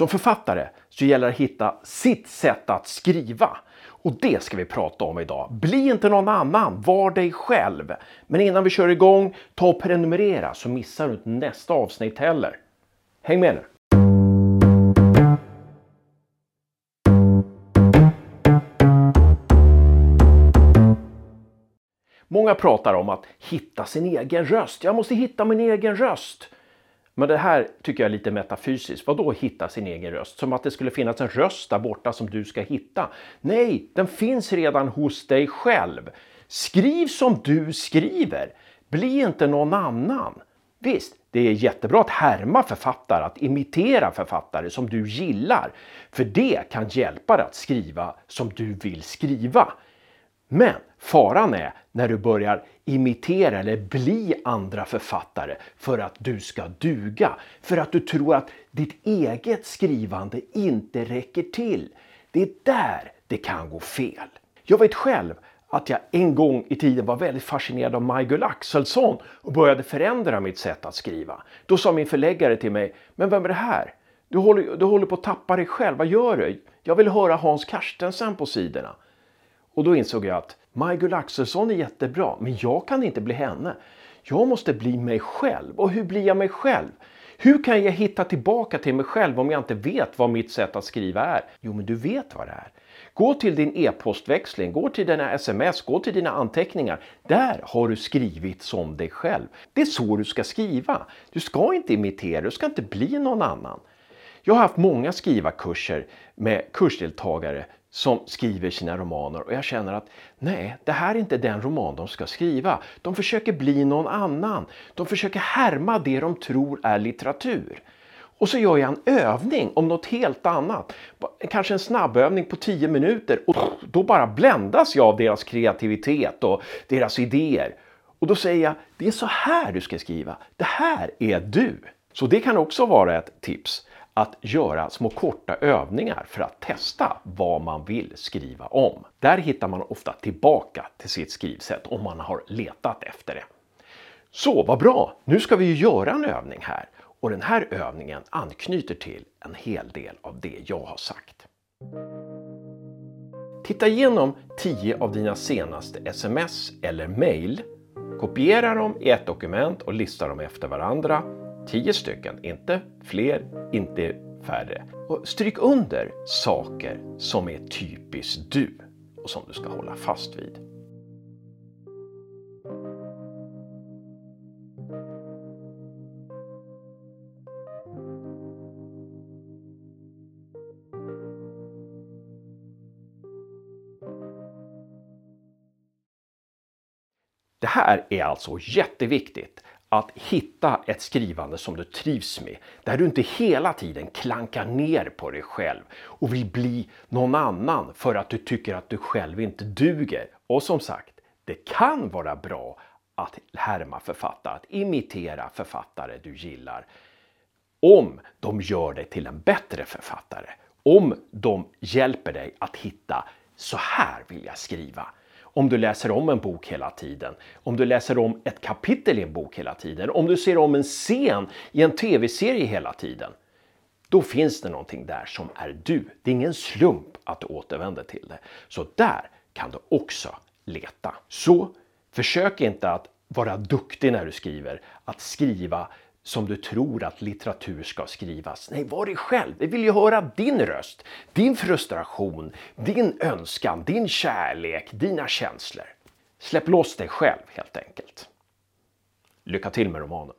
Som författare så gäller det att hitta sitt sätt att skriva. Och det ska vi prata om idag. Bli inte någon annan, var dig själv. Men innan vi kör igång, ta och prenumerera så missar du inte nästa avsnitt heller. Häng med nu! Många pratar om att hitta sin egen röst. Jag måste hitta min egen röst. Men det här tycker jag är lite metafysiskt. Vad då hitta sin egen röst? Som att det skulle finnas en röst där borta som du ska hitta. Nej, den finns redan hos dig själv. Skriv som du skriver. Bli inte någon annan. Visst, det är jättebra att härma författare, att imitera författare som du gillar. För det kan hjälpa dig att skriva som du vill skriva. Men faran är när du börjar imitera eller bli andra författare för att du ska duga. För att du tror att ditt eget skrivande inte räcker till. Det är där det kan gå fel. Jag vet själv att jag en gång i tiden var väldigt fascinerad av Michael Axelsson och började förändra mitt sätt att skriva. Då sa min förläggare till mig, men vem är det här? Du håller, du håller på att tappa dig själv, vad gör du? Jag vill höra Hans Carstensen på sidorna. Och då insåg jag att Maj-Gull Axelsson är jättebra, men jag kan inte bli henne. Jag måste bli mig själv. Och hur blir jag mig själv? Hur kan jag hitta tillbaka till mig själv om jag inte vet vad mitt sätt att skriva är? Jo, men du vet vad det är. Gå till din e-postväxling, gå till dina sms, gå till dina anteckningar. Där har du skrivit som dig själv. Det är så du ska skriva. Du ska inte imitera, du ska inte bli någon annan. Jag har haft många skrivarkurser med kursdeltagare som skriver sina romaner och jag känner att nej, det här är inte den roman de ska skriva. De försöker bli någon annan. De försöker härma det de tror är litteratur. Och så gör jag en övning om något helt annat. Kanske en snabbövning på 10 minuter och då bara bländas jag av deras kreativitet och deras idéer. Och då säger jag, det är så här du ska skriva. Det här är du. Så det kan också vara ett tips att göra små korta övningar för att testa vad man vill skriva om. Där hittar man ofta tillbaka till sitt skrivsätt om man har letat efter det. Så vad bra! Nu ska vi ju göra en övning här och den här övningen anknyter till en hel del av det jag har sagt. Titta igenom 10 av dina senaste sms eller mail. Kopiera dem i ett dokument och lista dem efter varandra Tio stycken, inte fler, inte färre. Och stryk under saker som är typiskt du och som du ska hålla fast vid. Det här är alltså jätteviktigt att hitta ett skrivande som du trivs med. Där du inte hela tiden klankar ner på dig själv och vill bli någon annan för att du tycker att du själv inte duger. Och som sagt, det kan vara bra att härma författare, att imitera författare du gillar. Om de gör dig till en bättre författare. Om de hjälper dig att hitta så här vill jag skriva om du läser om en bok hela tiden, om du läser om ett kapitel i en bok hela tiden, om du ser om en scen i en tv-serie hela tiden. Då finns det någonting där som är du. Det är ingen slump att du återvänder till det. Så där kan du också leta. Så försök inte att vara duktig när du skriver, att skriva som du tror att litteratur ska skrivas. Nej, var dig själv. Vi vill ju höra din röst, din frustration, din önskan, din kärlek, dina känslor. Släpp loss dig själv helt enkelt. Lycka till med romanen.